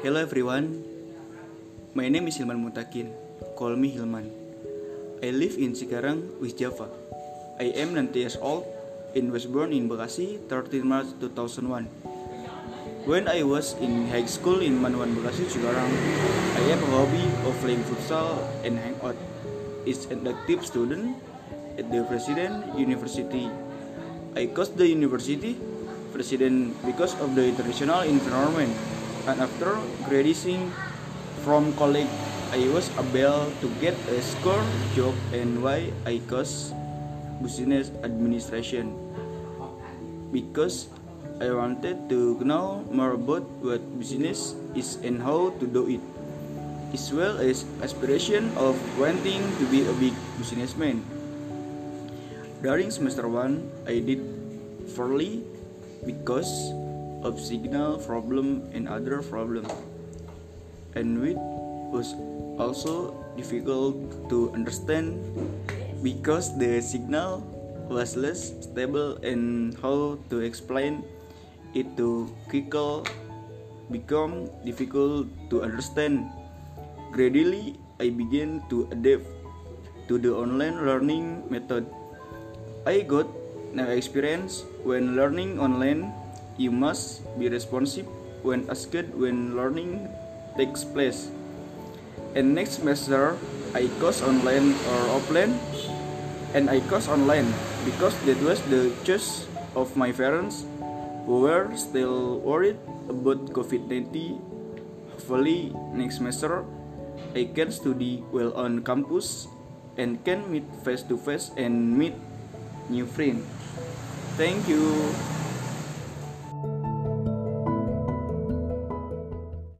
Hello everyone, my name is Hilman Mutakin. Call me Hilman. I live in Cikarang, West Java. I am 90 years old and was born in Bekasi 13 March 2001. When I was in high school in Manuan Bekasi, Cikarang, I have a hobby of playing futsal and hang out. Is an active student at the President University. I coached the university president because of the international environment. And after graduating from college, I was able to get a school job and why I coached business administration because I wanted to know more about what business is and how to do it, as well as aspiration of wanting to be a big businessman. During semester 1, I did poorly because of signal problem and other problem. And it was also difficult to understand because the signal was less stable and how to explain it to Kikal become difficult to understand. Gradually, I began to adapt to the online learning method. I got no experience when learning online. You must be responsive when asked when learning takes place. And next semester, I course online or offline, and I course online because that was the choice of my parents who were still worried about COVID-19. Hopefully, next semester, I can study well on campus and can meet face to face and meet new friends. Thank you.